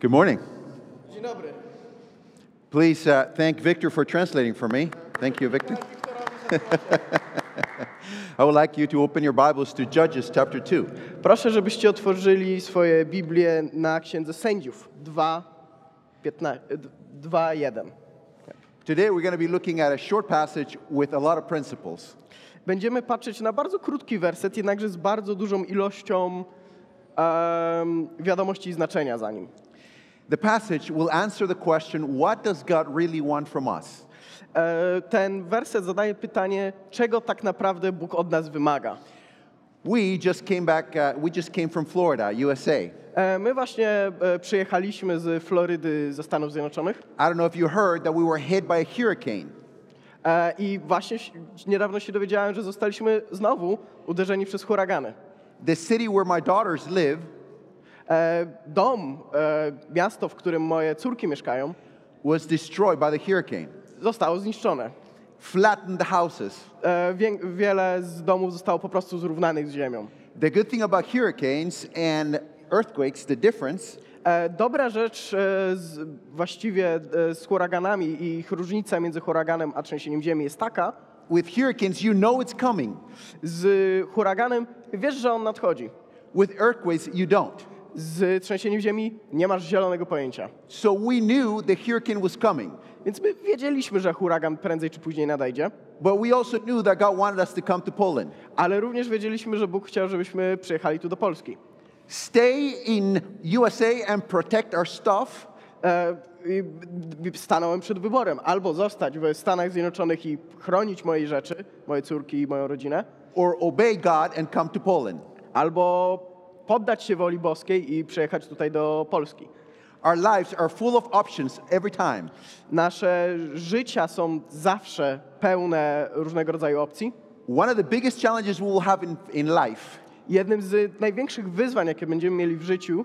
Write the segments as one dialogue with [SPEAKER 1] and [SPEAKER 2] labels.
[SPEAKER 1] Good morning. Please uh, thank Victor for translating for me. Thank you, Victor. I would like you to open your Bibles to Judges chapter 2.
[SPEAKER 2] Proszę, żebyście otworzyli swoje Biblię na Księdze Sędziów 2, 15, 2 1.
[SPEAKER 1] Today we're going to be looking at a short passage with a lot of principles.
[SPEAKER 2] Będziemy patrzeć na bardzo krótki werset, jednakże z bardzo dużą ilością em, wiadomości i znaczenia za nim.
[SPEAKER 1] The passage will answer the question what does God really want from us?
[SPEAKER 2] Ten werset zadaje pytanie, czego tak naprawdę Bóg od nas wymaga.
[SPEAKER 1] We just came back, uh, we just came from Florida, USA.
[SPEAKER 2] E, My właśnie e, przyjechaliśmy z Florydy ze Stanów Zjednoczonych
[SPEAKER 1] I don't know if you heard that we were hit by a hurricane.
[SPEAKER 2] e, i właśnie ś- niedawno się dowiedziałem, że zostaliśmy znowu uderzeni przez huragany.
[SPEAKER 1] The city where my daughters live
[SPEAKER 2] Dom, e, miasto, w którym moje córki mieszkają,
[SPEAKER 1] was destroyed by the hurricane,
[SPEAKER 2] zostało zniszczone.
[SPEAKER 1] flattened houses.
[SPEAKER 2] E, wię- Wiele z domów zostało po prostu zrównanych z ziemią.
[SPEAKER 1] The good thing about hurricanes and earthquakes, the difference
[SPEAKER 2] E, Dobra rzecz e, z, właściwie e, z huraganami i ich różnica między huraganem a trzęsieniem ziemi jest taka,
[SPEAKER 1] with hurricanes, you know it's coming.
[SPEAKER 2] z huraganem wiesz, że on nadchodzi.
[SPEAKER 1] With earthquakes, you don't.
[SPEAKER 2] Z trzęsieniem ziemi nie masz zielonego pojęcia.
[SPEAKER 1] So we knew the hurricane was coming,
[SPEAKER 2] Więc my wiedzieliśmy, że huragan prędzej czy później nadejdzie,
[SPEAKER 1] but we also knew that God wanted us to come to Poland.
[SPEAKER 2] ale również wiedzieliśmy, że Bóg chciał, żebyśmy przyjechali tu do Polski.
[SPEAKER 1] Stay in USA and protect our stuff,
[SPEAKER 2] E, stanąłem przed wyborem albo zostać w Stanach Zjednoczonych i chronić moje rzeczy, moje córki i moją rodzinę,
[SPEAKER 1] or obey God and come to Poland.
[SPEAKER 2] albo poddać się woli boskiej i przyjechać tutaj do Polski.
[SPEAKER 1] Our lives are full of options every time.
[SPEAKER 2] Nasze życia są zawsze pełne różnego rodzaju opcji.
[SPEAKER 1] One of the biggest challenges we will have in, in life
[SPEAKER 2] Jednym z największych wyzwań, jakie będziemy mieli w życiu,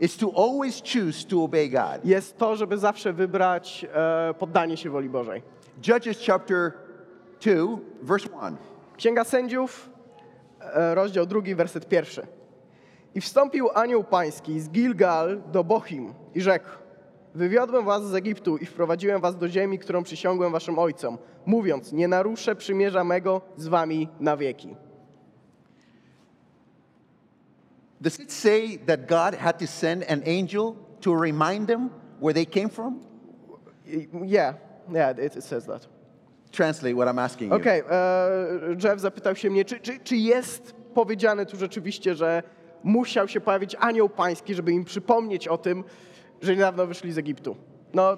[SPEAKER 1] is to always choose to obey God.
[SPEAKER 2] jest to, żeby zawsze wybrać e, poddanie się woli Bożej.
[SPEAKER 1] Judges chapter 2, verse 1.
[SPEAKER 2] Księga Sędziów, e, rozdział drugi, werset pierwszy. I wstąpił anioł pański z Gilgal do Bochim i rzekł, wywiodłem was z Egiptu i wprowadziłem was do ziemi, którą przysiągłem waszym ojcom, mówiąc, nie naruszę przymierza mego z wami na wieki.
[SPEAKER 1] Does it say that God had to send an angel to remind them where they came from?
[SPEAKER 2] Yeah, yeah, it, it says that.
[SPEAKER 1] Translate what I'm asking you.
[SPEAKER 2] Okej, e, Jeff zapytał się mnie, czy, czy, czy jest powiedziane tu rzeczywiście, że musiał się pojawić anioł pański, żeby im przypomnieć o tym, że niedawno wyszli z Egiptu. No,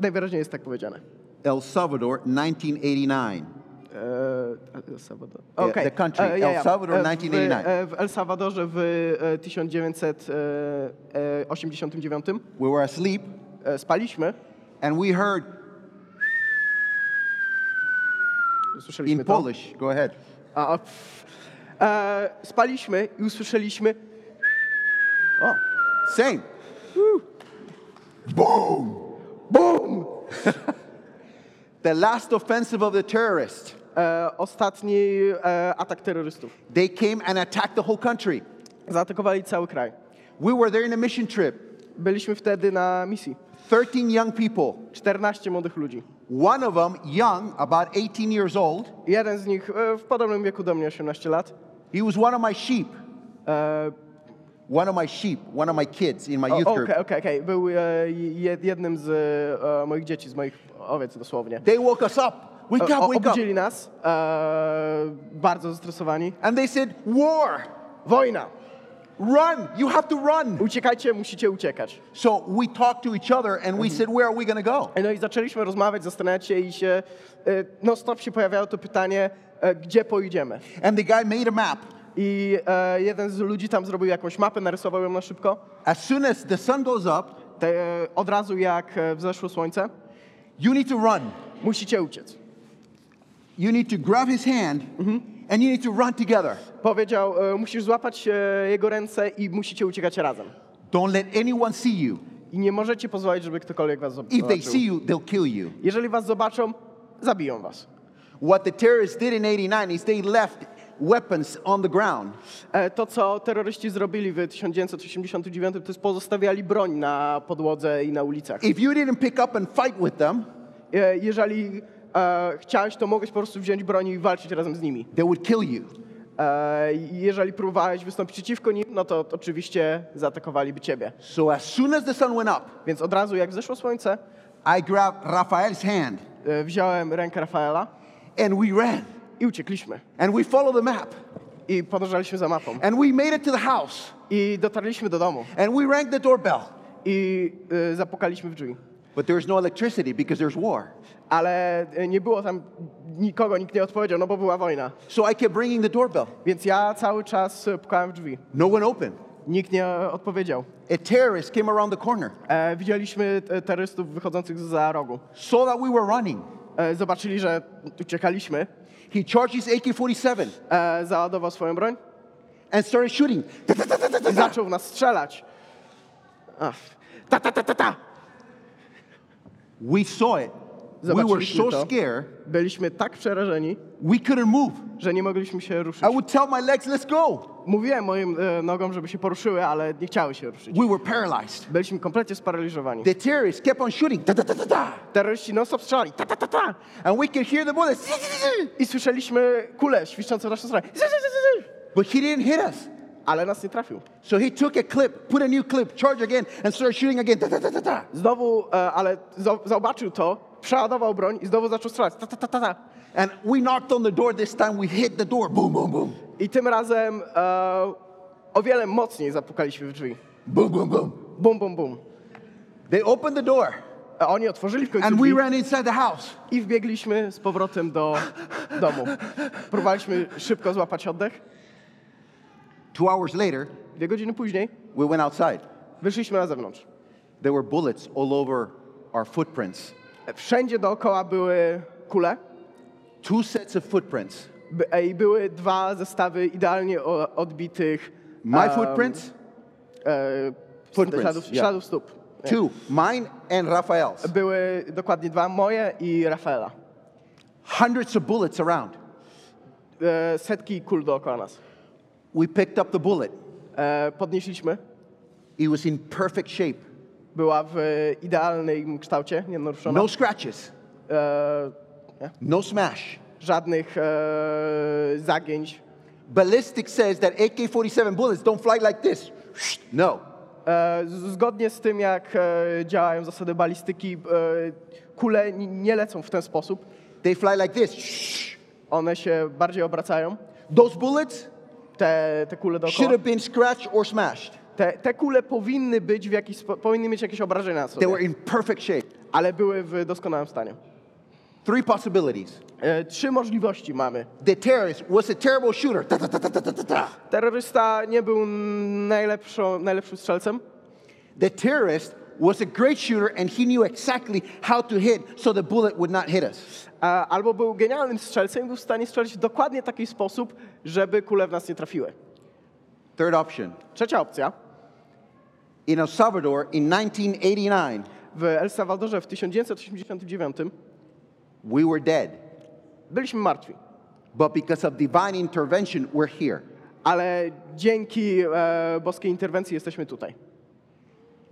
[SPEAKER 2] najwyraźniej jest tak powiedziane.
[SPEAKER 1] El Salvador, 1989.
[SPEAKER 2] E, El Salvador. Okej,
[SPEAKER 1] the country,
[SPEAKER 2] e,
[SPEAKER 1] El Salvador,
[SPEAKER 2] E, w-
[SPEAKER 1] 1989.
[SPEAKER 2] e, W El Salvadorze w e, 1989
[SPEAKER 1] We were asleep
[SPEAKER 2] spaliśmy.
[SPEAKER 1] and we heard
[SPEAKER 2] Słyszeliśmy
[SPEAKER 1] in. Polish. Go ahead.
[SPEAKER 2] A. e, spaliśmy i usłyszeliśmy
[SPEAKER 1] Oh, same.
[SPEAKER 2] BUM!
[SPEAKER 1] The last offensive of the terrorists.
[SPEAKER 2] E, ostatni e, atak terrorystów.
[SPEAKER 1] They came and attacked the whole country.
[SPEAKER 2] Zaatakowali cały kraj.
[SPEAKER 1] We were there in a mission trip.
[SPEAKER 2] Byliśmy wtedy na misji.
[SPEAKER 1] 13 young people.
[SPEAKER 2] 14 młodych ludzi.
[SPEAKER 1] One of them, young, about 18 years old,
[SPEAKER 2] Jeden z nich e, w podobnym wieku do mnie, 18 lat.
[SPEAKER 1] He was one of my sheep.
[SPEAKER 2] E,
[SPEAKER 1] One of my sheep, one of my kids in my
[SPEAKER 2] o-
[SPEAKER 1] youth
[SPEAKER 2] Okej,
[SPEAKER 1] group.
[SPEAKER 2] okej, okej. Był e, jed- jednym z e, moich dzieci, z moich owiec dosłownie.
[SPEAKER 1] They woke us up. Wake
[SPEAKER 2] O-
[SPEAKER 1] up,
[SPEAKER 2] o-
[SPEAKER 1] wake up.
[SPEAKER 2] Obudzili nas, e, bardzo zestresowani.
[SPEAKER 1] And they said, War,
[SPEAKER 2] Wojna!
[SPEAKER 1] run, you have to run.
[SPEAKER 2] Uciekajcie, musicie uciekać.
[SPEAKER 1] So we talked to each other and we said, Where are we going to go?
[SPEAKER 2] No i zaczęliśmy rozmawiać, zastanawiać się i się, e, no stop się pojawiało to pytanie, e, gdzie pojedziemy.
[SPEAKER 1] And the guy made a map.
[SPEAKER 2] I e, jeden z ludzi tam zrobił jakąś mapę, narysował ją na szybko.
[SPEAKER 1] As soon as the sun goes up,
[SPEAKER 2] Te, od razu jak e, wzeszło słońce,
[SPEAKER 1] you need to run.
[SPEAKER 2] musicie uciec.
[SPEAKER 1] You need to grab his hand and you need to run together.
[SPEAKER 2] Powiedział, e, musisz złapać e, jego ręce i musicie uciekać razem.
[SPEAKER 1] Don't let anyone see you.
[SPEAKER 2] I nie możecie pozwolić, żeby ktokolwiek was zob-
[SPEAKER 1] If they
[SPEAKER 2] zobaczył.
[SPEAKER 1] see you, they'll kill you.
[SPEAKER 2] Jeżeli was zobaczą, zabiją was.
[SPEAKER 1] What the terrorists did in 89 is they left weapons on the ground.
[SPEAKER 2] E, To, co terroryści zrobili w 1989, to jest pozostawiali broń na podłodze i na ulicach.
[SPEAKER 1] If you didn't pick up and fight with them,
[SPEAKER 2] E, Jeżeli e, chciałeś, to mogłeś po prostu wziąć broń i walczyć razem z nimi.
[SPEAKER 1] they would kill you.
[SPEAKER 2] E, Jeżeli próbowałeś wystąpić przeciwko nim, no to to oczywiście zaatakowaliby ciebie.
[SPEAKER 1] So as soon as the sun went up,
[SPEAKER 2] Więc od razu, jak wzeszło słońce,
[SPEAKER 1] I grabbed Raphael's hand
[SPEAKER 2] e, wziąłem rękę Rafaela
[SPEAKER 1] and we ran
[SPEAKER 2] i uciekliśmy.
[SPEAKER 1] and we followed the map
[SPEAKER 2] I podążaliśmy za mapą.
[SPEAKER 1] and we made it to the house
[SPEAKER 2] I dotarliśmy do domu.
[SPEAKER 1] and we rang the doorbell.
[SPEAKER 2] I e, zapukaliśmy w drzwi.
[SPEAKER 1] But there's no electricity because there's war.
[SPEAKER 2] Ale e, nie było tam nikogo, nikt nie odpowiedział, no bo była wojna.
[SPEAKER 1] So I kept ringing the doorbell.
[SPEAKER 2] Więc ja cały czas e, pukałem w drzwi.
[SPEAKER 1] No one opened.
[SPEAKER 2] Nikt nie odpowiedział.
[SPEAKER 1] A terrorist came around the corner,
[SPEAKER 2] E, widzieliśmy e, terrorystów wychodzących za rogu.
[SPEAKER 1] saw that we were running.
[SPEAKER 2] E, zobaczyli, że uciekaliśmy.
[SPEAKER 1] He charged his AK-47
[SPEAKER 2] E, załadował swoją broń
[SPEAKER 1] and started shooting.
[SPEAKER 2] i zaczął w nas strzelać. Ach. Ta, ta, ta, ta, ta.
[SPEAKER 1] We saw it. We were so
[SPEAKER 2] to.
[SPEAKER 1] scared,
[SPEAKER 2] Byliśmy tak przerażeni,
[SPEAKER 1] we couldn't move.
[SPEAKER 2] że nie mogliśmy się ruszyć.
[SPEAKER 1] I would tell my legs, let's go.
[SPEAKER 2] Mówiłem moim e, nogom, żeby się poruszyły, ale nie chciały się ruszyć.
[SPEAKER 1] We were paralyzed.
[SPEAKER 2] Byliśmy kompletnie sparaliżowani.
[SPEAKER 1] The terrorists kept on shooting. Ta, ta, ta, ta, ta.
[SPEAKER 2] Terroryści non-stop strzelali. Ta, ta, ta, ta.
[SPEAKER 1] And we could hear the bullets.
[SPEAKER 2] I słyszeliśmy kulę świszczące w naszą stronę.
[SPEAKER 1] But he didn't hit us.
[SPEAKER 2] Ale nas nie trafił.
[SPEAKER 1] So he took a clip, put a new clip, charge again, and started shooting again. Ta, ta, ta, ta.
[SPEAKER 2] Znowu, e, ale zobaczył to, przeładował broń i znowu zaczął strzelać. Ta, ta, ta, ta, ta.
[SPEAKER 1] And we knocked on the door this time. We hit the door. Boom, boom, boom.
[SPEAKER 2] I tym razem e, o wiele mocniej zapukaliśmy w drzwi.
[SPEAKER 1] Boom, boom, boom.
[SPEAKER 2] Bum, bum, bum.
[SPEAKER 1] They opened the door
[SPEAKER 2] A oni otworzyli w końcu
[SPEAKER 1] and we
[SPEAKER 2] drzwi
[SPEAKER 1] ran inside the house.
[SPEAKER 2] i wbiegliśmy z powrotem do domu. Próbowaliśmy szybko złapać oddech.
[SPEAKER 1] Two hours later,
[SPEAKER 2] Dwie godziny później
[SPEAKER 1] we went outside.
[SPEAKER 2] wyszliśmy na zewnątrz.
[SPEAKER 1] There were bullets all over our footprints.
[SPEAKER 2] Wszędzie dookoła były kule
[SPEAKER 1] Two sets of footprints.
[SPEAKER 2] by- i były dwa zestawy idealnie o- odbitych
[SPEAKER 1] My footprints,
[SPEAKER 2] e,
[SPEAKER 1] Footprints,
[SPEAKER 2] śladów,
[SPEAKER 1] yeah.
[SPEAKER 2] śladów stóp.
[SPEAKER 1] two, mine and Raphael's.
[SPEAKER 2] Były dokładnie dwa, moje i Rafaela.
[SPEAKER 1] Hundreds of bullets around.
[SPEAKER 2] E, setki kul dookoła nas.
[SPEAKER 1] We picked up the bullet.
[SPEAKER 2] E, podnieśliśmy.
[SPEAKER 1] It was in perfect shape.
[SPEAKER 2] Była w idealnym kształcie, nienaruszona.
[SPEAKER 1] No scratches,
[SPEAKER 2] E, nie?
[SPEAKER 1] no smash.
[SPEAKER 2] Żadnych e, zagięć.
[SPEAKER 1] Ballistic says that AK-47 bullets don't fly like this. No.
[SPEAKER 2] E, zgodnie z tym, jak e, działają zasady balistyki, e, kule nie lecą w ten sposób.
[SPEAKER 1] They fly like this.
[SPEAKER 2] One się bardziej obracają.
[SPEAKER 1] Those bullets
[SPEAKER 2] Te, te kule
[SPEAKER 1] should
[SPEAKER 2] dookoła.
[SPEAKER 1] have been scratched or smashed.
[SPEAKER 2] Te, te kule powinny być w jakiś, powinny mieć jakieś obrażenia na
[SPEAKER 1] They were
[SPEAKER 2] sobie,
[SPEAKER 1] in perfect shape.
[SPEAKER 2] ale były w doskonałym stanie.
[SPEAKER 1] Three possibilities.
[SPEAKER 2] E, trzy możliwości mamy.
[SPEAKER 1] The terrorist was a terrible shooter. Ta, ta, ta.
[SPEAKER 2] Terrorysta nie był najlepszą, najlepszym strzelcem.
[SPEAKER 1] The terrorist was a great shooter and he knew exactly how to hit so the bullet would not hit us.
[SPEAKER 2] A, albo był genialnym strzelcem i był w stanie strzelić w dokładnie taki sposób, żeby kule w nas nie trafiły.
[SPEAKER 1] Third option.
[SPEAKER 2] Trzecia opcja.
[SPEAKER 1] In El Salvador in 1989,
[SPEAKER 2] W El Salvadorze w 1989
[SPEAKER 1] we were dead.
[SPEAKER 2] byliśmy martwi,
[SPEAKER 1] But because of divine intervention, we're here.
[SPEAKER 2] ale dzięki e, boskiej interwencji jesteśmy tutaj.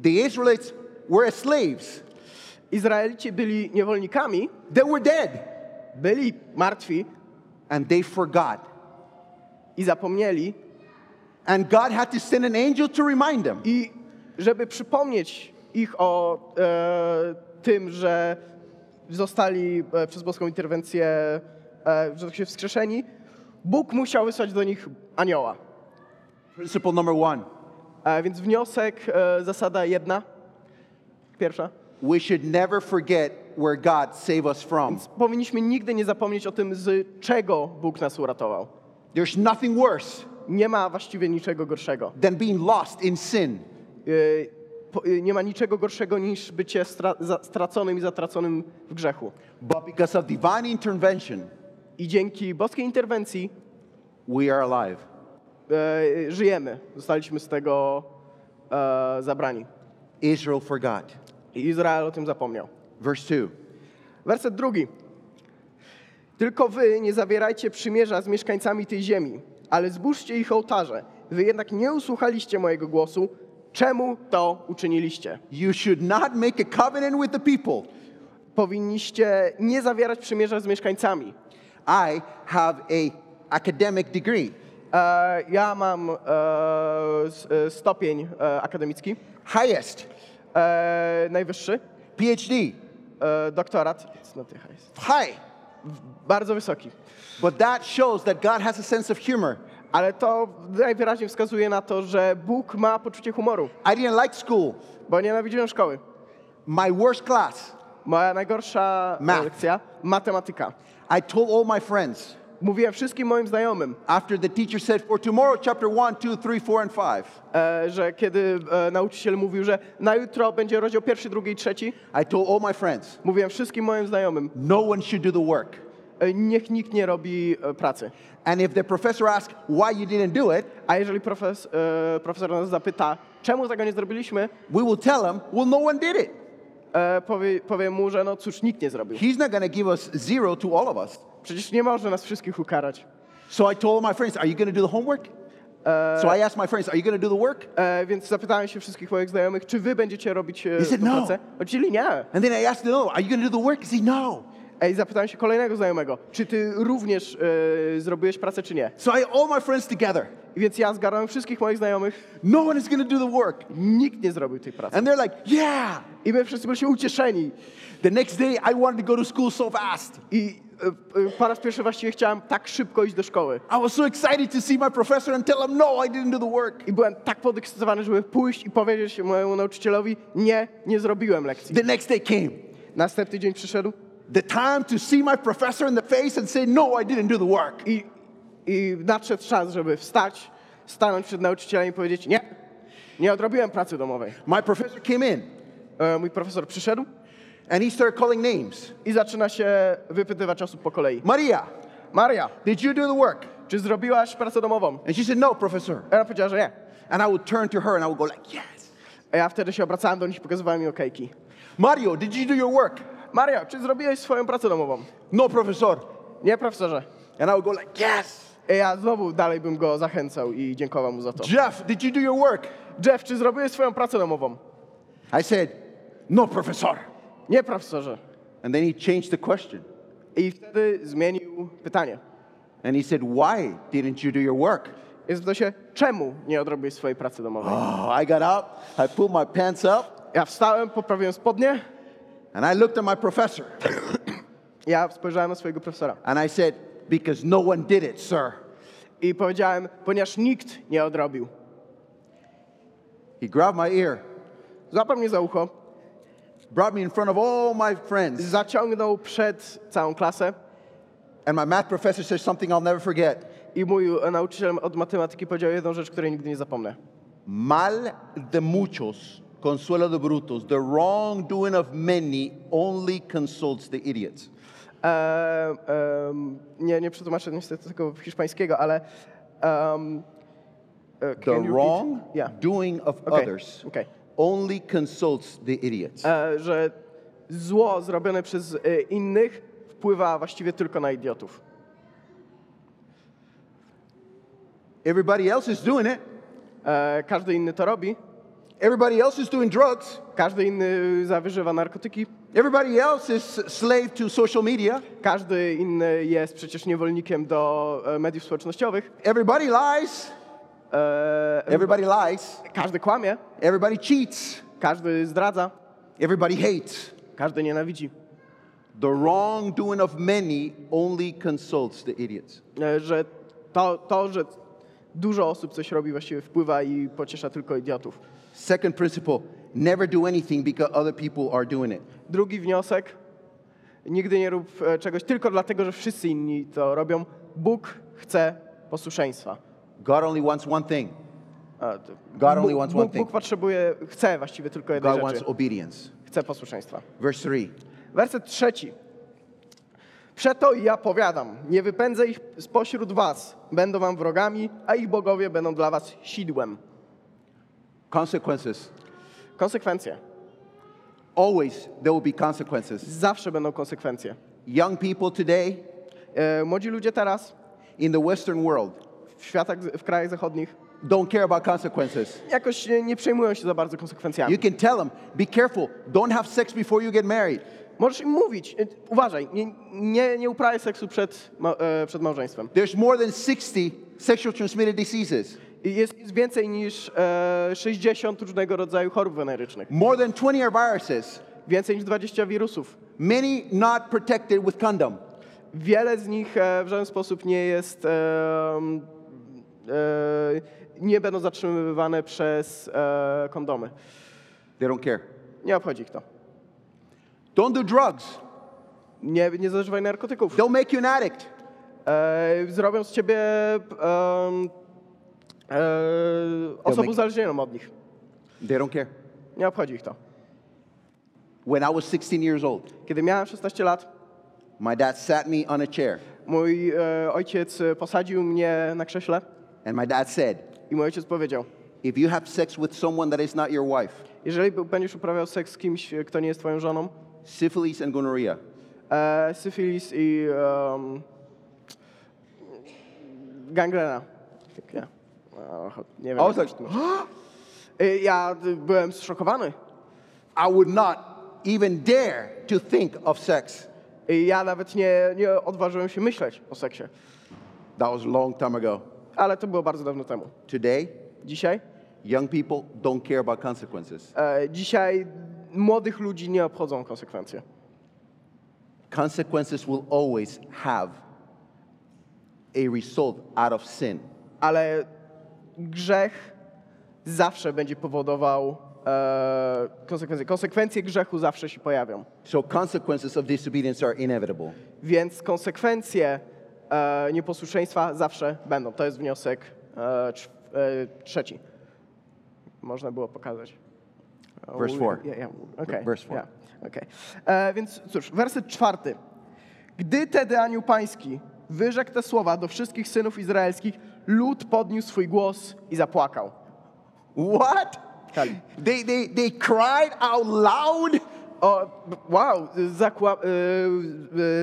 [SPEAKER 1] The Israelites were as slaves.
[SPEAKER 2] Izraelici byli niewolnikami,
[SPEAKER 1] They were dead.
[SPEAKER 2] byli martwi
[SPEAKER 1] And they forgot.
[SPEAKER 2] i zapomnieli.
[SPEAKER 1] And God had to send an angel to remind them.
[SPEAKER 2] I żeby przypomnieć ich o e, tym, że zostali e, przez boską interwencję, e, że tak się wskrzeszeni, Bóg musiał wysłać do nich anioła.
[SPEAKER 1] Principle number one
[SPEAKER 2] E, więc wniosek, e, zasada jedna, pierwsza.
[SPEAKER 1] we should never forget where God saved us from.
[SPEAKER 2] Powinniśmy nigdy nie zapomnieć o tym, z czego Bóg nas uratował.
[SPEAKER 1] There's nothing worse
[SPEAKER 2] Nie ma właściwie niczego gorszego.
[SPEAKER 1] than being lost in sin.
[SPEAKER 2] E, e, Nie ma niczego gorszego niż bycie straconym i zatraconym w grzechu.
[SPEAKER 1] But because of divine intervention,
[SPEAKER 2] I dzięki boskiej interwencji
[SPEAKER 1] we are alive.
[SPEAKER 2] e, żyjemy. Zostaliśmy z tego e, zabrani.
[SPEAKER 1] Israel forgot.
[SPEAKER 2] I Izrael o tym zapomniał.
[SPEAKER 1] Verse 2
[SPEAKER 2] Werset drugi. Tylko wy nie zawierajcie przymierza z mieszkańcami tej ziemi, ale zbóżcie ich ołtarze. Wy jednak nie usłuchaliście mojego głosu. Czemu to uczyniliście?
[SPEAKER 1] You should not make a covenant with the people.
[SPEAKER 2] Powinniście nie zawierać przymierza z mieszkańcami.
[SPEAKER 1] I have a academic degree.
[SPEAKER 2] E, ja mam e, s- e, stopień e, akademicki,
[SPEAKER 1] Highest.
[SPEAKER 2] e, najwyższy,
[SPEAKER 1] PhD.
[SPEAKER 2] e, doktorat, it's not the highest.
[SPEAKER 1] High.
[SPEAKER 2] bardzo wysoki.
[SPEAKER 1] But that shows that God has a sense of humor.
[SPEAKER 2] Ale to najwyraźniej wskazuje na to, że Bóg ma poczucie humoru,
[SPEAKER 1] I didn't like school.
[SPEAKER 2] bo nienawidziłem szkoły.
[SPEAKER 1] My worst class.
[SPEAKER 2] Moja najgorsza
[SPEAKER 1] Math.
[SPEAKER 2] lekcja, matematyka.
[SPEAKER 1] I told all my friends
[SPEAKER 2] Mówiłem wszystkim moim znajomym,
[SPEAKER 1] after the teacher said, For tomorrow, chapter 1, 2, 3, 4, and 5.
[SPEAKER 2] e, że kiedy e, nauczyciel mówił, że na jutro będzie rozdział pierwszy, drugi i trzeci,
[SPEAKER 1] I told all my friends,
[SPEAKER 2] mówiłem wszystkim moim znajomym,
[SPEAKER 1] No one should do the work.
[SPEAKER 2] E, niech nikt nie robi e, pracy.
[SPEAKER 1] And if the professor asks why you didn't do it,
[SPEAKER 2] A jeżeli profes, e, profesor nas zapyta, czemu tego nie zrobiliśmy,
[SPEAKER 1] we will tell him, Well, no one did it.
[SPEAKER 2] powie, powiem mu, że no cóż, nikt nie zrobił.
[SPEAKER 1] He's not to give us zero to all of us.
[SPEAKER 2] Przecież nie może nas wszystkich ukarać.
[SPEAKER 1] So I told my friends, Are you to do the homework? so I asked my friends, Are you going to do the work?
[SPEAKER 2] E, więc zapytałem się wszystkich moich znajomych, czy wy będziecie robić e,
[SPEAKER 1] He said no.
[SPEAKER 2] pracę? Odpowiedzieli nie.
[SPEAKER 1] And then I asked them, no, Are you going to do the work? He said, No.
[SPEAKER 2] Ej, zapytałem się kolejnego znajomego, czy ty również e, zrobiłeś pracę, czy nie.
[SPEAKER 1] So I all my friends together.
[SPEAKER 2] I więc ja zgarnąłem wszystkich moich znajomych,
[SPEAKER 1] No one is to do the work.
[SPEAKER 2] nikt nie zrobił tej pracy.
[SPEAKER 1] And they're like, Yeah.
[SPEAKER 2] I my wszyscy byliśmy ucieszeni.
[SPEAKER 1] The next day, I wanted to go to school so fast.
[SPEAKER 2] I e, e, po raz pierwszy właściwie chciałem tak szybko iść do szkoły.
[SPEAKER 1] I was so excited to see my professor and tell him, No, I didn't do the work.
[SPEAKER 2] I byłem tak podekscytowany, żeby pójść i powiedzieć mojemu nauczycielowi, nie, nie zrobiłem lekcji.
[SPEAKER 1] The next day came.
[SPEAKER 2] Następny dzień przyszedł
[SPEAKER 1] The time to see my professor in the face and say, No, I didn't do the work.
[SPEAKER 2] i, i nadszedł czas, żeby wstać, stanąć przed nauczycielem i powiedzieć, nie, nie odrobiłem pracy domowej.
[SPEAKER 1] My professor came in
[SPEAKER 2] E, mój profesor przyszedł
[SPEAKER 1] and he started calling names.
[SPEAKER 2] i zaczyna się wypytywać osób po kolei.
[SPEAKER 1] Maria,
[SPEAKER 2] Maria,
[SPEAKER 1] did you do the work?
[SPEAKER 2] czy zrobiłaś pracę domową?
[SPEAKER 1] And she said, No, professor.
[SPEAKER 2] A Ona powiedziała, że nie.
[SPEAKER 1] And I would turn to her and I would go like, Yes.
[SPEAKER 2] A ja wtedy się obracałem do nich i pokazywałem im okejki.
[SPEAKER 1] Mario, did you do your work?
[SPEAKER 2] Maria, czy zrobiłeś swoją pracę domową?
[SPEAKER 1] No, professor.
[SPEAKER 2] Nie, profesorze.
[SPEAKER 1] And I would go like, Yes.
[SPEAKER 2] I ja znowu dalej bym go zachęcał i dziękował mu za to.
[SPEAKER 1] Jeff, did you do your work?
[SPEAKER 2] Jeff, czy zrobiłeś swoją pracę domową?
[SPEAKER 1] I said, No, professor.
[SPEAKER 2] Nie, profesorze.
[SPEAKER 1] And then he changed the question.
[SPEAKER 2] I wtedy zmienił pytanie.
[SPEAKER 1] And he said, Why didn't you do your work?
[SPEAKER 2] I zapytał się, czemu nie odrobiłeś swojej pracy domowej?
[SPEAKER 1] Oh, I got up, I pulled my pants up,
[SPEAKER 2] Ja wstałem, poprawiłem spodnie,
[SPEAKER 1] and I looked at my professor.
[SPEAKER 2] ja spojrzałem na swojego profesora
[SPEAKER 1] And I said, Because no one did it, sir.
[SPEAKER 2] i powiedziałem, ponieważ nikt nie odrobił.
[SPEAKER 1] He grabbed my ear,
[SPEAKER 2] Złapał mnie za ucho,
[SPEAKER 1] brought me in front of all my friends.
[SPEAKER 2] zaciągnął przed całą klasę
[SPEAKER 1] And my math professor said something I'll never forget.
[SPEAKER 2] i mój eh, nauczyciel od matematyki powiedział jedną rzecz, której nigdy nie zapomnę.
[SPEAKER 1] Mal de muchos, consuelo de brutos. The wrongdoing of many only consults the idiots.
[SPEAKER 2] Eee, em, nie, nie przetłumaczę niestety tego hiszpańskiego, ale... Um,
[SPEAKER 1] The wrong
[SPEAKER 2] Yeah.
[SPEAKER 1] doing of
[SPEAKER 2] Okay,
[SPEAKER 1] others
[SPEAKER 2] okay.
[SPEAKER 1] only consults the idiots.
[SPEAKER 2] E, że zło zrobione przez e, innych wpływa właściwie tylko na idiotów.
[SPEAKER 1] Everybody else is doing it.
[SPEAKER 2] E, każdy inny to robi,
[SPEAKER 1] Everybody else is doing drugs.
[SPEAKER 2] każdy inny zawyżywa narkotyki,
[SPEAKER 1] Everybody else is slave to social media.
[SPEAKER 2] każdy inny jest przecież niewolnikiem do e, mediów społecznościowych,
[SPEAKER 1] Everybody lies.
[SPEAKER 2] e,
[SPEAKER 1] Everybody lies.
[SPEAKER 2] każdy kłamie,
[SPEAKER 1] Everybody cheats.
[SPEAKER 2] każdy zdradza,
[SPEAKER 1] Everybody hates.
[SPEAKER 2] każdy nienawidzi.
[SPEAKER 1] The wrongdoing of many only consults the idiots.
[SPEAKER 2] E, że to, to, że dużo osób coś robi, właściwie wpływa i pociesza tylko idiotów.
[SPEAKER 1] Second principle never do anything because other people are doing it.
[SPEAKER 2] Drugi wniosek. Nigdy nie rób e, czegoś tylko dlatego, że wszyscy inni to robią. Bóg chce posłuszeństwa.
[SPEAKER 1] God only wants one thing God only wants one
[SPEAKER 2] Bóg,
[SPEAKER 1] thing.
[SPEAKER 2] Bóg potrzebuje, chce właściwie tylko jednej
[SPEAKER 1] God wants
[SPEAKER 2] rzeczy.
[SPEAKER 1] obedience.
[SPEAKER 2] Chce posłuszeństwa.
[SPEAKER 1] Verse 3
[SPEAKER 2] Werset trzeci. Przeto ja powiadam, nie wypędzę ich spośród was. Będą wam wrogami, a ich bogowie będą dla was sidłem.
[SPEAKER 1] Consequences.
[SPEAKER 2] Konsekwencje.
[SPEAKER 1] Always there will be consequences.
[SPEAKER 2] Zawsze będą konsekwencje.
[SPEAKER 1] Young people today,
[SPEAKER 2] E, młodzi ludzie teraz
[SPEAKER 1] in the Western world
[SPEAKER 2] w, światach, w krajach zachodnich
[SPEAKER 1] don't care about consequences.
[SPEAKER 2] jakoś nie, nie przejmują się za bardzo konsekwencjami.
[SPEAKER 1] You can tell them, be careful, don't have sex before you get married.
[SPEAKER 2] Możesz im mówić, e, uważaj, nie, nie, nie uprawiaj seksu przed, e, przed małżeństwem.
[SPEAKER 1] There's more than 60 sexual transmitted diseases,
[SPEAKER 2] Jest, jest więcej niż e, 60 różnego rodzaju chorób wenerycznych.
[SPEAKER 1] more than 20 are viruses,
[SPEAKER 2] Więcej niż 20 wirusów.
[SPEAKER 1] many not protected with condom.
[SPEAKER 2] Wiele z nich e, w żaden sposób nie jest, e, e, nie będą zatrzymywane przez e, kondomy.
[SPEAKER 1] They don't care.
[SPEAKER 2] Nie obchodzi ich to.
[SPEAKER 1] Don't do drugs.
[SPEAKER 2] Nie, nie zażywaj narkotyków.
[SPEAKER 1] They'll make you an addict.
[SPEAKER 2] E, zrobią z ciebie e, e, osobę
[SPEAKER 1] make-
[SPEAKER 2] uzależnioną od nich.
[SPEAKER 1] They don't care.
[SPEAKER 2] Nie obchodzi ich to.
[SPEAKER 1] When I was 16 years old,
[SPEAKER 2] Kiedy miałem 16 lat,
[SPEAKER 1] my dad sat me on a chair
[SPEAKER 2] mój e, ojciec e, posadził mnie na krześle
[SPEAKER 1] and my dad said,
[SPEAKER 2] i mój ojciec powiedział,
[SPEAKER 1] if you have sex with someone that is not your wife,
[SPEAKER 2] jeżeli b- będziesz uprawiał seks z kimś, e, kto nie jest twoją żoną,
[SPEAKER 1] syphilis and gonorrhea,
[SPEAKER 2] e, syfilis i um, gangrena. Nie, Nie wiem.
[SPEAKER 1] I was
[SPEAKER 2] jak
[SPEAKER 1] like,
[SPEAKER 2] to Ja y, byłem zszokowany.
[SPEAKER 1] I would not even dare to think of sex.
[SPEAKER 2] I ja nawet nie, nie odważyłem się myśleć o seksie.
[SPEAKER 1] That was a long time ago.
[SPEAKER 2] Ale to było bardzo dawno temu.
[SPEAKER 1] Today,
[SPEAKER 2] Dzisiaj?
[SPEAKER 1] young people don't care about consequences.
[SPEAKER 2] E, dzisiaj młodych ludzi nie obchodzą konsekwencje.
[SPEAKER 1] Consequences will always have a result out of sin.
[SPEAKER 2] Ale grzech zawsze będzie powodował e, konsekwencje. Konsekwencje grzechu zawsze się pojawią.
[SPEAKER 1] So consequences of disobedience are inevitable.
[SPEAKER 2] Więc konsekwencje e, nieposłuszeństwa zawsze będą. To jest wniosek e, e, trzeci. Można było pokazać.
[SPEAKER 1] Verse four.
[SPEAKER 2] Yeah, yeah. Okay.
[SPEAKER 1] Verse four.
[SPEAKER 2] Yeah. Okay. Więc cóż, werset czwarty. Gdy tedy anioł pański wyrzekł te słowa do wszystkich synów izraelskich, lud podniósł swój głos i zapłakał.
[SPEAKER 1] What? They, they, they cried out loud?
[SPEAKER 2] O, wow, zakła,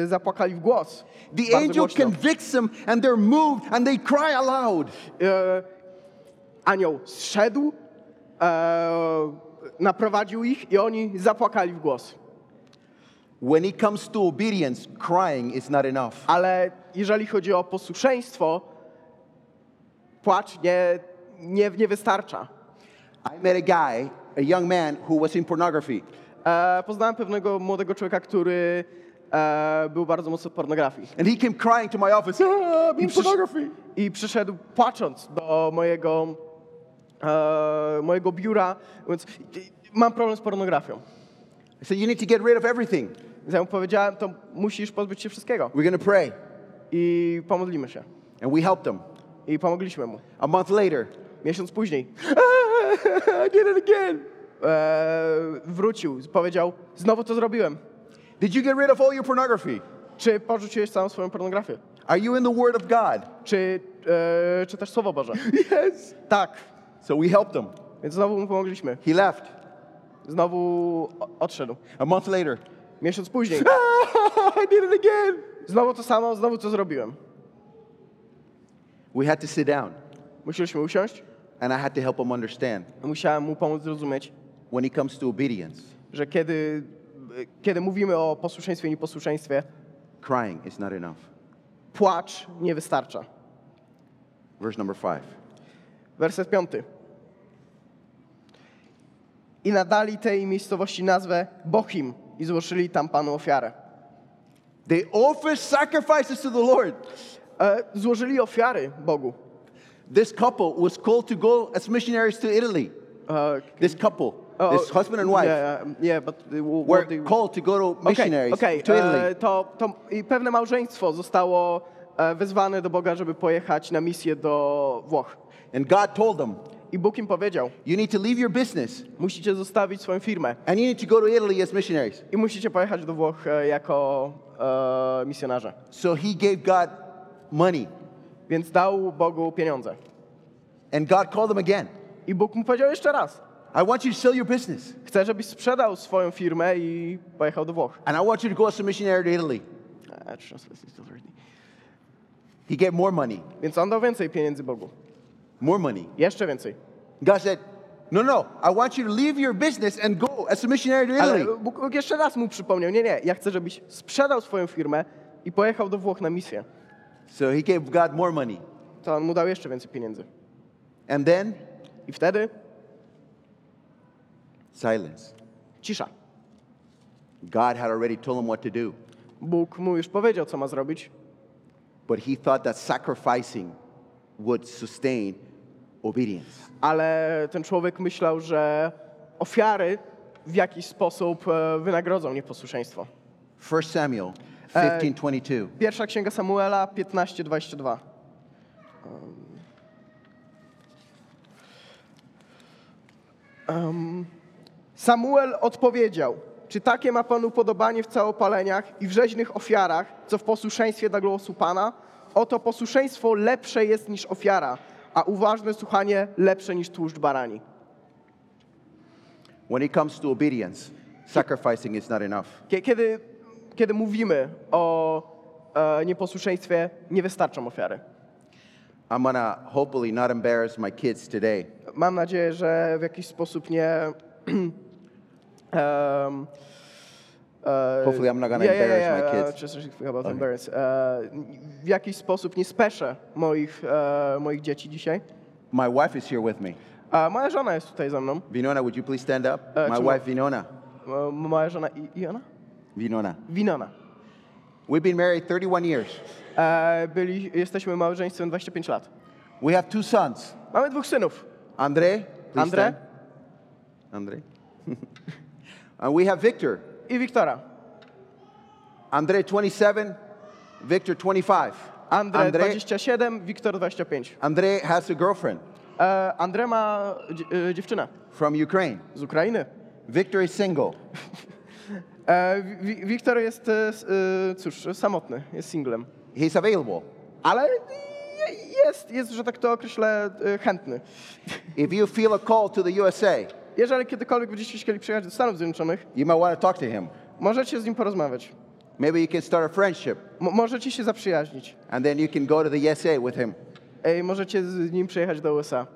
[SPEAKER 2] y, zapłakali w głos.
[SPEAKER 1] The
[SPEAKER 2] Bardzo
[SPEAKER 1] angel
[SPEAKER 2] głośno.
[SPEAKER 1] convicts them and they're moved and they cry aloud.
[SPEAKER 2] e, anioł zszedł, e, naprowadził ich i oni zapłakali w głos.
[SPEAKER 1] When it comes to obedience, crying is not enough.
[SPEAKER 2] Ale jeżeli chodzi o posłuszeństwo, płacz nie, nie, nie wystarcza.
[SPEAKER 1] I met a guy, a young man who was in pornography.
[SPEAKER 2] E, poznałem pewnego młodego człowieka, który e, był bardzo mocno w pornografii.
[SPEAKER 1] And he came crying to my office, ah, I'm
[SPEAKER 2] I,
[SPEAKER 1] in pornography.
[SPEAKER 2] I przyszedł płacząc do mojego, e, mojego biura, mówiąc, mam problem z pornografią.
[SPEAKER 1] I said, you need to get rid of everything.
[SPEAKER 2] Więc ja mu powiedziałem, to musisz pozbyć się wszystkiego.
[SPEAKER 1] We're to pray.
[SPEAKER 2] I pomodlimy się.
[SPEAKER 1] And we helped him.
[SPEAKER 2] I pomogliśmy mu.
[SPEAKER 1] A month later,
[SPEAKER 2] Miesiąc później
[SPEAKER 1] I did it again.
[SPEAKER 2] e, wrócił, powiedział, znowu to zrobiłem.
[SPEAKER 1] Did you get rid of all your pornography?
[SPEAKER 2] Czy porzuciłeś całą swoją pornografię?
[SPEAKER 1] Are you in the Word of God?
[SPEAKER 2] Czy e, czytasz Słowo Boże?
[SPEAKER 1] Yes.
[SPEAKER 2] Tak.
[SPEAKER 1] So we helped him.
[SPEAKER 2] Więc znowu mu pomogliśmy.
[SPEAKER 1] He left.
[SPEAKER 2] Znowu odszedł.
[SPEAKER 1] A month later,
[SPEAKER 2] Miesiąc później.
[SPEAKER 1] I did it again.
[SPEAKER 2] Znowu to samo, znowu to zrobiłem.
[SPEAKER 1] We had to sit down
[SPEAKER 2] Musieliśmy usiąść.
[SPEAKER 1] and I had to help him understand
[SPEAKER 2] Musiałem mu pomóc zrozumieć,
[SPEAKER 1] when it comes to obedience,
[SPEAKER 2] że kiedy, kiedy mówimy o posłuszeństwie i nieposłuszeństwie,
[SPEAKER 1] crying is not enough.
[SPEAKER 2] płacz nie wystarcza.
[SPEAKER 1] Verse number five.
[SPEAKER 2] Werset piąty. I nadali tej miejscowości nazwę Bochim i złożyli tam Panu ofiarę.
[SPEAKER 1] They offer sacrifices to the Lord.
[SPEAKER 2] E, złożyli ofiary Bogu.
[SPEAKER 1] This couple was called to go as missionaries to Italy.
[SPEAKER 2] E,
[SPEAKER 1] This couple,
[SPEAKER 2] oh,
[SPEAKER 1] this husband and wife,
[SPEAKER 2] Yeah, yeah, but the-
[SPEAKER 1] were
[SPEAKER 2] they-
[SPEAKER 1] called to go to missionaries
[SPEAKER 2] okej,
[SPEAKER 1] to
[SPEAKER 2] e,
[SPEAKER 1] Italy.
[SPEAKER 2] to, to i pewne małżeństwo zostało e, wezwane do Boga, żeby pojechać na misję do Włoch.
[SPEAKER 1] And God told them,
[SPEAKER 2] I Bóg im powiedział,
[SPEAKER 1] you need to leave your business
[SPEAKER 2] musicie zostawić swoją firmę
[SPEAKER 1] and you need to go to Italy as missionaries.
[SPEAKER 2] i musicie pojechać do Włoch e, jako e, misjonarze.
[SPEAKER 1] So he gave God money.
[SPEAKER 2] Więc dał Bogu pieniądze.
[SPEAKER 1] And God called them again.
[SPEAKER 2] I Bóg mu powiedział jeszcze raz,
[SPEAKER 1] I want you to sell your business.
[SPEAKER 2] chcę, żebyś sprzedał swoją firmę i pojechał do Włoch.
[SPEAKER 1] And I want you to go as a missionary to Italy.
[SPEAKER 2] E.
[SPEAKER 1] He gave more money,
[SPEAKER 2] Więc on dał więcej pieniędzy Bogu.
[SPEAKER 1] more money.
[SPEAKER 2] Jeszcze więcej.
[SPEAKER 1] God said, No, no, I want you to leave your business and go as a missionary to
[SPEAKER 2] Ale
[SPEAKER 1] Italy.
[SPEAKER 2] Bóg Bóg jeszcze raz mu przypomniał, nie, nie, ja chcę, żebyś sprzedał swoją firmę i pojechał do Włoch na misję.
[SPEAKER 1] So he gave God more money.
[SPEAKER 2] To on mu dał jeszcze więcej pieniędzy.
[SPEAKER 1] And then,
[SPEAKER 2] I wtedy
[SPEAKER 1] silence.
[SPEAKER 2] cisza.
[SPEAKER 1] God had already told him what to do,
[SPEAKER 2] Bóg mu już powiedział, co ma zrobić,
[SPEAKER 1] but he thought that sacrificing would sustain obedience.
[SPEAKER 2] ale ten człowiek myślał, że ofiary w jakiś sposób e, wynagrodzą nieposłuszeństwo.
[SPEAKER 1] 1 Samuel 15:22.
[SPEAKER 2] Pierwsza księga Samuela 15:22. Um, Samuel odpowiedział: Czy takie ma Pan upodobanie w całopaleniach i w rzeźnych ofiarach, co w posłuszeństwie dla głosu Pana? Oto posłuszeństwo lepsze jest niż ofiara, a uważne słuchanie lepsze niż tłuszcz barani.
[SPEAKER 1] When it comes to obedience, sacrificing is not enough.
[SPEAKER 2] Kie- Kiedy, kiedy mówimy o e, nieposłuszeństwie, nie wystarczą ofiary.
[SPEAKER 1] I'm gonna hopefully not embarrass my kids today.
[SPEAKER 2] Mam nadzieję, że w jakiś sposób nie. em, e,
[SPEAKER 1] Hopefully I'm not gonna
[SPEAKER 2] yeah, yeah,
[SPEAKER 1] embarrass
[SPEAKER 2] yeah,
[SPEAKER 1] my kids.
[SPEAKER 2] just think about embarrass. E, w jakiś sposób nie speszę moich, e, moich dzieci dzisiaj.
[SPEAKER 1] My wife is here with me.
[SPEAKER 2] A moja żona jest tutaj ze mną.
[SPEAKER 1] Vinona, would you please stand up?
[SPEAKER 2] Uh,
[SPEAKER 1] my
[SPEAKER 2] tomorrow.
[SPEAKER 1] wife Vinona.
[SPEAKER 2] E, moja żona I, Iona?
[SPEAKER 1] Vinona.
[SPEAKER 2] Winona.
[SPEAKER 1] We've been married 31 years.
[SPEAKER 2] E, byli, jesteśmy małżeństwem 25 lat.
[SPEAKER 1] We have two sons.
[SPEAKER 2] Mamy dwóch synów.
[SPEAKER 1] Andre,
[SPEAKER 2] Andre.
[SPEAKER 1] Andre. and we have Victor.
[SPEAKER 2] I Wiktora.
[SPEAKER 1] Andre 27, Victor 25.
[SPEAKER 2] Andre,
[SPEAKER 1] Andre,
[SPEAKER 2] 27, Wiktor 25.
[SPEAKER 1] Andre has a girlfriend
[SPEAKER 2] E, Andre ma dzie- dziewczynę
[SPEAKER 1] from Ukraine.
[SPEAKER 2] z Ukrainy.
[SPEAKER 1] Victor is single.
[SPEAKER 2] E, Wi- Wiktor jest, e, e, cóż, samotny, jest singlem.
[SPEAKER 1] He's available.
[SPEAKER 2] Ale je- jest, jest, że tak to określę, chętny.
[SPEAKER 1] If you feel a call to the USA,
[SPEAKER 2] Jeżeli kiedykolwiek będziecie chcieli przyjechać do Stanów Zjednoczonych,
[SPEAKER 1] you might want to talk to him.
[SPEAKER 2] możecie z nim porozmawiać.
[SPEAKER 1] Maybe you can start a friendship,
[SPEAKER 2] Mo- możecie się zaprzyjaźnić.
[SPEAKER 1] and then you can go to the USA with him.
[SPEAKER 2] E, możecie z nim przyjechać do USA.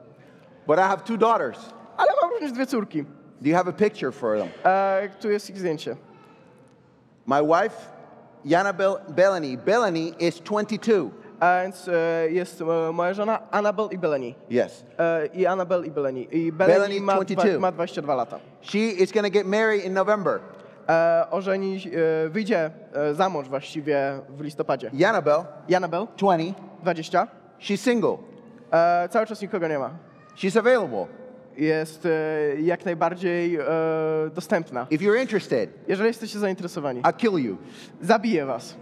[SPEAKER 1] But I have two daughters.
[SPEAKER 2] Ale mam również dwie córki.
[SPEAKER 1] Do you have a picture for them?
[SPEAKER 2] E, tu jest ich zdjęcie.
[SPEAKER 1] My wife, Yana Bel- Bellany. Bellany is 22.
[SPEAKER 2] A więc e, jest e, moja żona Annabel i Beleni.
[SPEAKER 1] Yes.
[SPEAKER 2] E, I Annabel i Beleni. I Beleni
[SPEAKER 1] Beleni
[SPEAKER 2] ma,
[SPEAKER 1] 22.
[SPEAKER 2] dwa, ma 22 lata.
[SPEAKER 1] She is going to get married in November.
[SPEAKER 2] E, ożeni, e, wyjdzie e, za mąż właściwie w listopadzie.
[SPEAKER 1] Yanabel,
[SPEAKER 2] Janabel,
[SPEAKER 1] 20.
[SPEAKER 2] 20.
[SPEAKER 1] She's single.
[SPEAKER 2] E, cały czas nikogo nie ma.
[SPEAKER 1] She's available.
[SPEAKER 2] Jest e, jak najbardziej e, dostępna.
[SPEAKER 1] If you're interested,
[SPEAKER 2] Jeżeli jesteście zainteresowani,
[SPEAKER 1] I'll kill you.
[SPEAKER 2] zabiję was.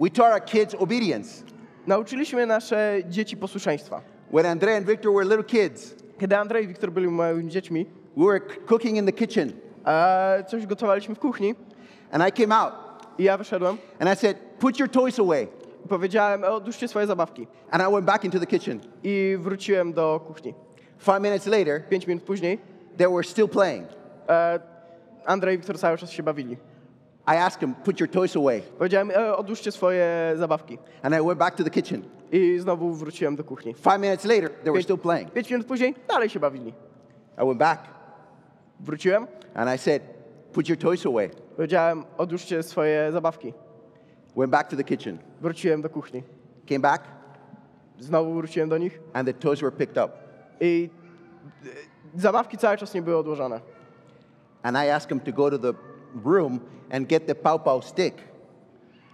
[SPEAKER 1] We taught our kids obedience.
[SPEAKER 2] Nauczyliśmy nasze dzieci posłuszeństwa.
[SPEAKER 1] When Andre and Victor were little kids,
[SPEAKER 2] Kiedy Andrzej i Wiktor byli małymi dziećmi,
[SPEAKER 1] we were cooking in the kitchen,
[SPEAKER 2] coś gotowaliśmy w kuchni
[SPEAKER 1] and I came out
[SPEAKER 2] i ja wyszedłem
[SPEAKER 1] and I said, Put your toys away.
[SPEAKER 2] Powiedziałem, "E, odłóżcie swoje zabawki.
[SPEAKER 1] And I went back into the kitchen.
[SPEAKER 2] I wróciłem do kuchni.
[SPEAKER 1] Five minutes later,
[SPEAKER 2] Pięć minut później
[SPEAKER 1] they were still playing.
[SPEAKER 2] e, Andrzej i Wiktor cały czas się bawili.
[SPEAKER 1] I asked them, Put your toys away.
[SPEAKER 2] Powiedziałem, e, odłóżcie swoje zabawki.
[SPEAKER 1] And I went back to the kitchen.
[SPEAKER 2] I znowu wróciłem do kuchni.
[SPEAKER 1] Five minutes later, they were
[SPEAKER 2] Pięć,
[SPEAKER 1] still playing.
[SPEAKER 2] pięć minut później dalej się bawili.
[SPEAKER 1] I went back
[SPEAKER 2] Wróciłem,
[SPEAKER 1] and I said, Put your toys away.
[SPEAKER 2] powiedziałem, odłóżcie swoje zabawki.
[SPEAKER 1] Went back to the kitchen.
[SPEAKER 2] Wróciłem do kuchni.
[SPEAKER 1] Came back,
[SPEAKER 2] Znowu wróciłem do nich
[SPEAKER 1] and the toys were picked up.
[SPEAKER 2] i e, zabawki cały czas nie były odłożone.
[SPEAKER 1] And I asked them to go to the room and get the pow pow stick.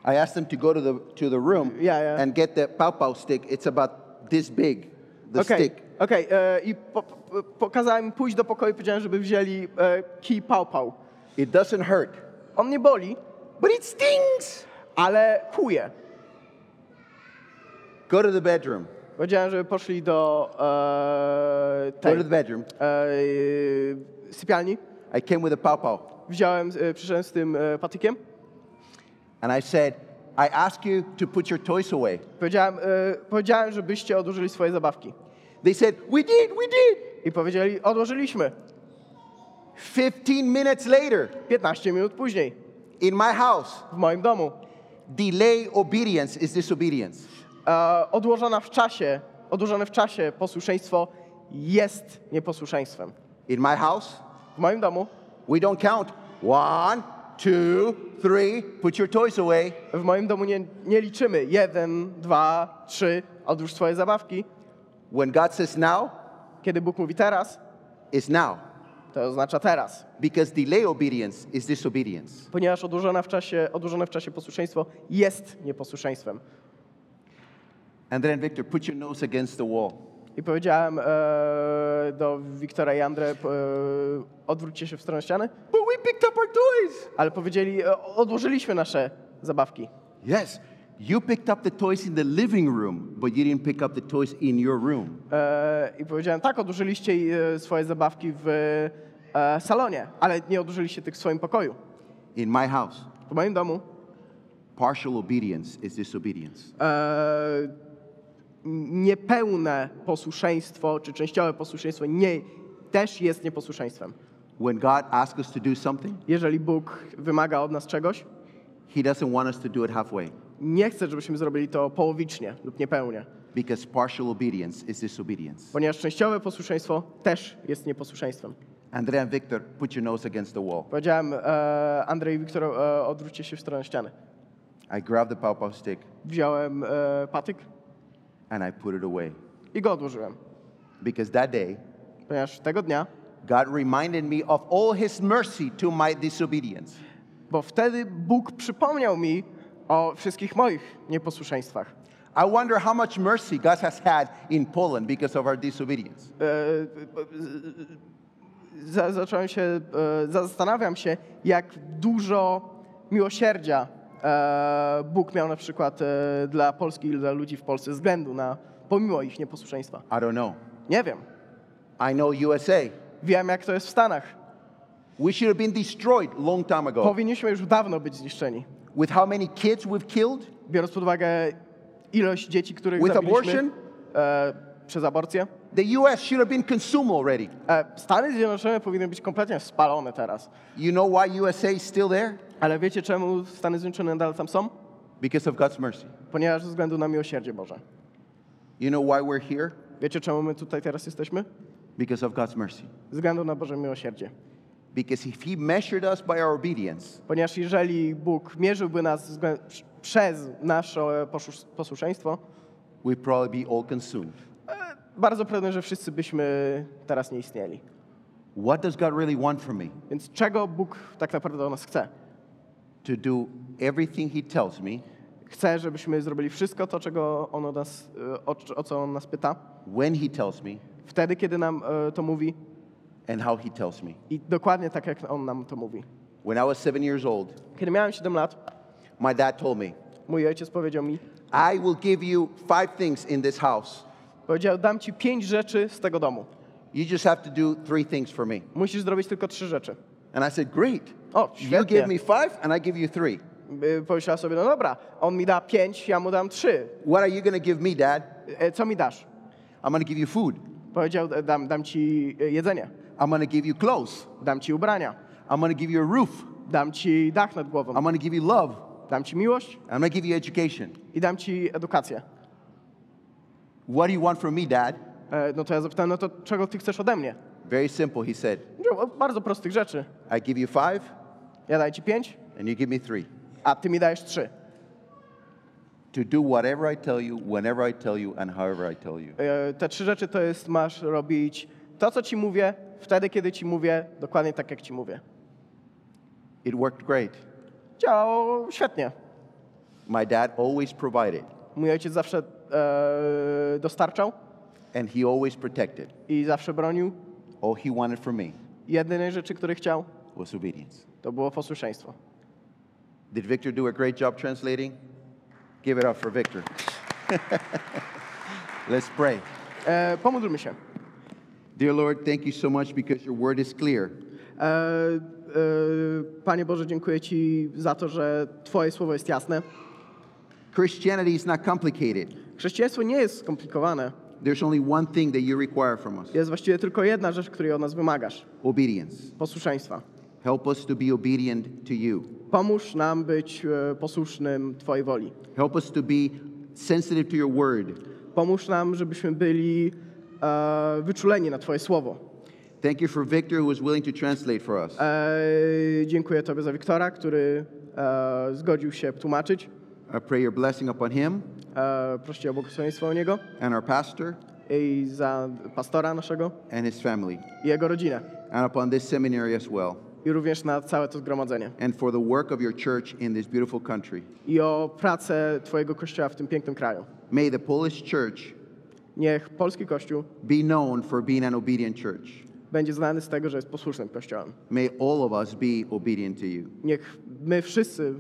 [SPEAKER 1] I asked them to go to the, to the room
[SPEAKER 2] Yeah, yeah.
[SPEAKER 1] and get the pow pow stick. It's about this big, the
[SPEAKER 2] Okej,
[SPEAKER 1] stick.
[SPEAKER 2] okej. e, I po, po, pokazałem pójść do pokoju i powiedziałem, żeby wzięli e, kij pał pał.
[SPEAKER 1] It doesn't hurt,
[SPEAKER 2] On nie boli,
[SPEAKER 1] but it stings.
[SPEAKER 2] ale kuje.
[SPEAKER 1] Go to the bedroom.
[SPEAKER 2] Powiedziałem, żeby poszli do e,
[SPEAKER 1] Go
[SPEAKER 2] tej,
[SPEAKER 1] to the bedroom.
[SPEAKER 2] e, sypialni.
[SPEAKER 1] I came with a pow pow.
[SPEAKER 2] Wziąłem, e, przyszedłem z tym e, patykiem.
[SPEAKER 1] And I said, I ask you to put your toys away.
[SPEAKER 2] Powiedziałem, e, powiedziałem, żebyście odłożyli swoje zabawki.
[SPEAKER 1] They said, We did, we did.
[SPEAKER 2] I powiedzieli, odłożyliśmy.
[SPEAKER 1] 15 minutes later,
[SPEAKER 2] 15 minut później
[SPEAKER 1] in my house,
[SPEAKER 2] w moim domu
[SPEAKER 1] Delay obedience is disobedience.
[SPEAKER 2] Odłożona w czasie, odłożone w czasie posłuszeństwo jest nieposłuszeństwem.
[SPEAKER 1] In my house,
[SPEAKER 2] W moim domu,
[SPEAKER 1] we don't count one, two, three, put your toys away.
[SPEAKER 2] w moim domu nie, nie liczymy jeden, dwa, trzy, odłóż swoje zabawki.
[SPEAKER 1] When God says now,
[SPEAKER 2] Kiedy Bóg mówi teraz,
[SPEAKER 1] it's now.
[SPEAKER 2] to oznacza teraz.
[SPEAKER 1] Because delay obedience is disobedience.
[SPEAKER 2] Ponieważ odłożone w czasie, odłożone w czasie posłuszeństwo jest nieposłuszeństwem.
[SPEAKER 1] And then, Victor, put your nose against the wall.
[SPEAKER 2] I powiedziałem e, do Wiktora i Andre, e, odwróćcie się w stronę ściany,
[SPEAKER 1] But we picked up our toys.
[SPEAKER 2] ale powiedzieli, e, odłożyliśmy nasze zabawki.
[SPEAKER 1] Yes, you picked up the toys in the living room, but you didn't pick up the toys in your room.
[SPEAKER 2] E, I powiedziałem, tak, odłożyliście e, swoje zabawki w e, salonie, ale nie odłożyliście tych w swoim pokoju.
[SPEAKER 1] In my house,
[SPEAKER 2] W moim domu
[SPEAKER 1] partial obedience is disobedience.
[SPEAKER 2] e, niepełne posłuszeństwo, czy częściowe posłuszeństwo nie, też jest nieposłuszeństwem.
[SPEAKER 1] When God asks us to do something,
[SPEAKER 2] Jeżeli Bóg wymaga od nas czegoś,
[SPEAKER 1] He doesn't want us to do it halfway
[SPEAKER 2] nie chce, żebyśmy zrobili to połowicznie lub niepełnie,
[SPEAKER 1] because partial obedience is disobedience.
[SPEAKER 2] ponieważ częściowe posłuszeństwo też jest nieposłuszeństwem.
[SPEAKER 1] Andrea and Victor, put your nose against the wall.
[SPEAKER 2] Powiedziałem, e, Andrzej i Wiktor, e, odwróćcie się w stronę ściany.
[SPEAKER 1] I grabbed the pawpaw stick
[SPEAKER 2] Wziąłem e, patyk
[SPEAKER 1] and I put it away
[SPEAKER 2] i go odłożyłem,
[SPEAKER 1] because that day,
[SPEAKER 2] ponieważ tego dnia,
[SPEAKER 1] God reminded me of all His mercy to my disobedience.
[SPEAKER 2] bo wtedy Bóg przypomniał mi o wszystkich moich nieposłuszeństwach.
[SPEAKER 1] I wonder how much mercy God has had in Poland because of our disobedience.
[SPEAKER 2] E, za, zacząłem się, e, zastanawiam się, jak dużo miłosierdzia e, Bóg miał na przykład e, dla Polski i dla ludzi w Polsce względu na, pomimo ich nieposłuszeństwa.
[SPEAKER 1] I don't know.
[SPEAKER 2] Nie wiem.
[SPEAKER 1] I know USA.
[SPEAKER 2] Wiem, jak to jest w Stanach.
[SPEAKER 1] We should have been destroyed long time ago.
[SPEAKER 2] Powinniśmy już dawno być zniszczeni.
[SPEAKER 1] With how many kids we've killed?
[SPEAKER 2] Biorąc pod uwagę ilość dzieci, których
[SPEAKER 1] With
[SPEAKER 2] zabiliśmy
[SPEAKER 1] abortion?
[SPEAKER 2] e, przez aborcję.
[SPEAKER 1] The US should have been consumed already.
[SPEAKER 2] E, Stany Zjednoczone powinny być kompletnie spalone teraz.
[SPEAKER 1] You know why USA is still there?
[SPEAKER 2] Ale wiecie, czemu Stany Zjednoczone nadal tam są?
[SPEAKER 1] Because of God's mercy.
[SPEAKER 2] Ponieważ ze względu na miłosierdzie Boże.
[SPEAKER 1] You know why we're here?
[SPEAKER 2] Wiecie, czemu my tutaj teraz jesteśmy?
[SPEAKER 1] Because of God's mercy.
[SPEAKER 2] Ze względu na Boże miłosierdzie.
[SPEAKER 1] Because if He measured us by our obedience,
[SPEAKER 2] Ponieważ jeżeli Bóg mierzyłby nas przez nasze posłus- posłuszeństwo,
[SPEAKER 1] we'd probably be all consumed.
[SPEAKER 2] Bardzo pewne, że wszyscy byśmy teraz nie istnieli.
[SPEAKER 1] What does God really want from me?
[SPEAKER 2] Więc czego Bóg tak naprawdę od nas chce?
[SPEAKER 1] To do everything He tells me,
[SPEAKER 2] Chce, żebyśmy zrobili wszystko to, czego on od nas, e, o, o co On nas pyta,
[SPEAKER 1] when He tells me,
[SPEAKER 2] wtedy, kiedy nam e, to mówi
[SPEAKER 1] and how He tells me.
[SPEAKER 2] i dokładnie tak, jak On nam to mówi.
[SPEAKER 1] When I was seven years old,
[SPEAKER 2] Kiedy miałem 7 lat,
[SPEAKER 1] my dad told me,
[SPEAKER 2] mój ojciec powiedział mi,
[SPEAKER 1] I will give you five things in this house.
[SPEAKER 2] Powiedział, dam ci pięć rzeczy z tego domu.
[SPEAKER 1] You just have to do three things for me.
[SPEAKER 2] Musisz zrobić tylko trzy rzeczy.
[SPEAKER 1] And I said, Great.
[SPEAKER 2] O,
[SPEAKER 1] You give me five, and I give you three.
[SPEAKER 2] Y, Pomyślała sobie, no dobra, on mi da pięć, ja mu dam trzy.
[SPEAKER 1] What are you to give me, Dad?
[SPEAKER 2] E, Co mi dasz?
[SPEAKER 1] I'm to give you food.
[SPEAKER 2] Powiedział, e, dam, dam ci e, jedzenie,
[SPEAKER 1] I'm to give you clothes.
[SPEAKER 2] dam ci ubrania,
[SPEAKER 1] I'm to give you a roof.
[SPEAKER 2] dam ci dach nad głową,
[SPEAKER 1] I'm to give you love.
[SPEAKER 2] dam ci miłość
[SPEAKER 1] I'm to give you education.
[SPEAKER 2] i dam ci edukację.
[SPEAKER 1] What do you want from me, Dad?
[SPEAKER 2] E, No to ja zapytałem, no to czego ty chcesz ode mnie?
[SPEAKER 1] Very simple, he said.
[SPEAKER 2] Powiedział, "O, Bardzo prostych rzeczy.
[SPEAKER 1] I give you five,
[SPEAKER 2] Ja daję ci pięć,
[SPEAKER 1] and you give me three.
[SPEAKER 2] a ty mi dajesz trzy.
[SPEAKER 1] To do whatever I tell you, whenever I tell you, and however I tell you.
[SPEAKER 2] E, Te trzy rzeczy to jest, masz robić to, co ci mówię, wtedy, kiedy ci mówię, dokładnie tak, jak ci mówię.
[SPEAKER 1] It worked great.
[SPEAKER 2] Działało świetnie.
[SPEAKER 1] My dad always provided,
[SPEAKER 2] Mój ojciec zawsze e, dostarczał
[SPEAKER 1] and he always protected.
[SPEAKER 2] i zawsze bronił.
[SPEAKER 1] All he wanted from me
[SPEAKER 2] Jedynej rzeczy, której chciał,
[SPEAKER 1] was obedience.
[SPEAKER 2] to było posłuszeństwo.
[SPEAKER 1] Did Victor do a great job translating? Give it up for Victor. Let's pray.
[SPEAKER 2] E, pomódlmy się.
[SPEAKER 1] Dear Lord, thank you so much because your word is clear.
[SPEAKER 2] E, e, Panie Boże, dziękuję Ci za to, że Twoje słowo jest jasne.
[SPEAKER 1] Christianity is not complicated.
[SPEAKER 2] Chrześcijaństwo nie jest skomplikowane.
[SPEAKER 1] There's only one thing that you require from us
[SPEAKER 2] Jest właściwie tylko jedna rzecz, której od nas wymagasz.
[SPEAKER 1] obedience.
[SPEAKER 2] Posłuszeństwa.
[SPEAKER 1] Help us to be obedient to you.
[SPEAKER 2] Pomóż nam być e, posłusznym Twojej woli.
[SPEAKER 1] Help us to be sensitive to your word.
[SPEAKER 2] Pomóż nam, żebyśmy byli e, wyczuleni na Twoje słowo.
[SPEAKER 1] Thank you for Victor, who was willing to translate for us.
[SPEAKER 2] E, dziękuję Tobie za Wiktora, który e, zgodził się tłumaczyć.
[SPEAKER 1] I pray your blessing upon him
[SPEAKER 2] O błogosławieństwo u niego
[SPEAKER 1] and our pastor
[SPEAKER 2] i za pastora naszego
[SPEAKER 1] and his family,
[SPEAKER 2] i jego rodzinę.
[SPEAKER 1] and upon this seminary as well,
[SPEAKER 2] I również na całe to zgromadzenie.
[SPEAKER 1] and for the work of your church in this beautiful country.
[SPEAKER 2] I o pracę Twojego Kościoła w tym pięknym kraju.
[SPEAKER 1] May the Polish church
[SPEAKER 2] Niech polski Kościół
[SPEAKER 1] be known for being an obedient church.
[SPEAKER 2] Będzie znany z tego, że jest posłusznym Kościołem.
[SPEAKER 1] May all of us be obedient to you.
[SPEAKER 2] Niech my wszyscy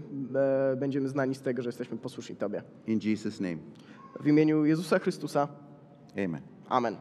[SPEAKER 2] e, będziemy znani z tego, że jesteśmy posłuszni Tobie.
[SPEAKER 1] In Jesus' name,
[SPEAKER 2] W imieniu Jezusa Chrystusa.
[SPEAKER 1] amen.
[SPEAKER 2] Amen.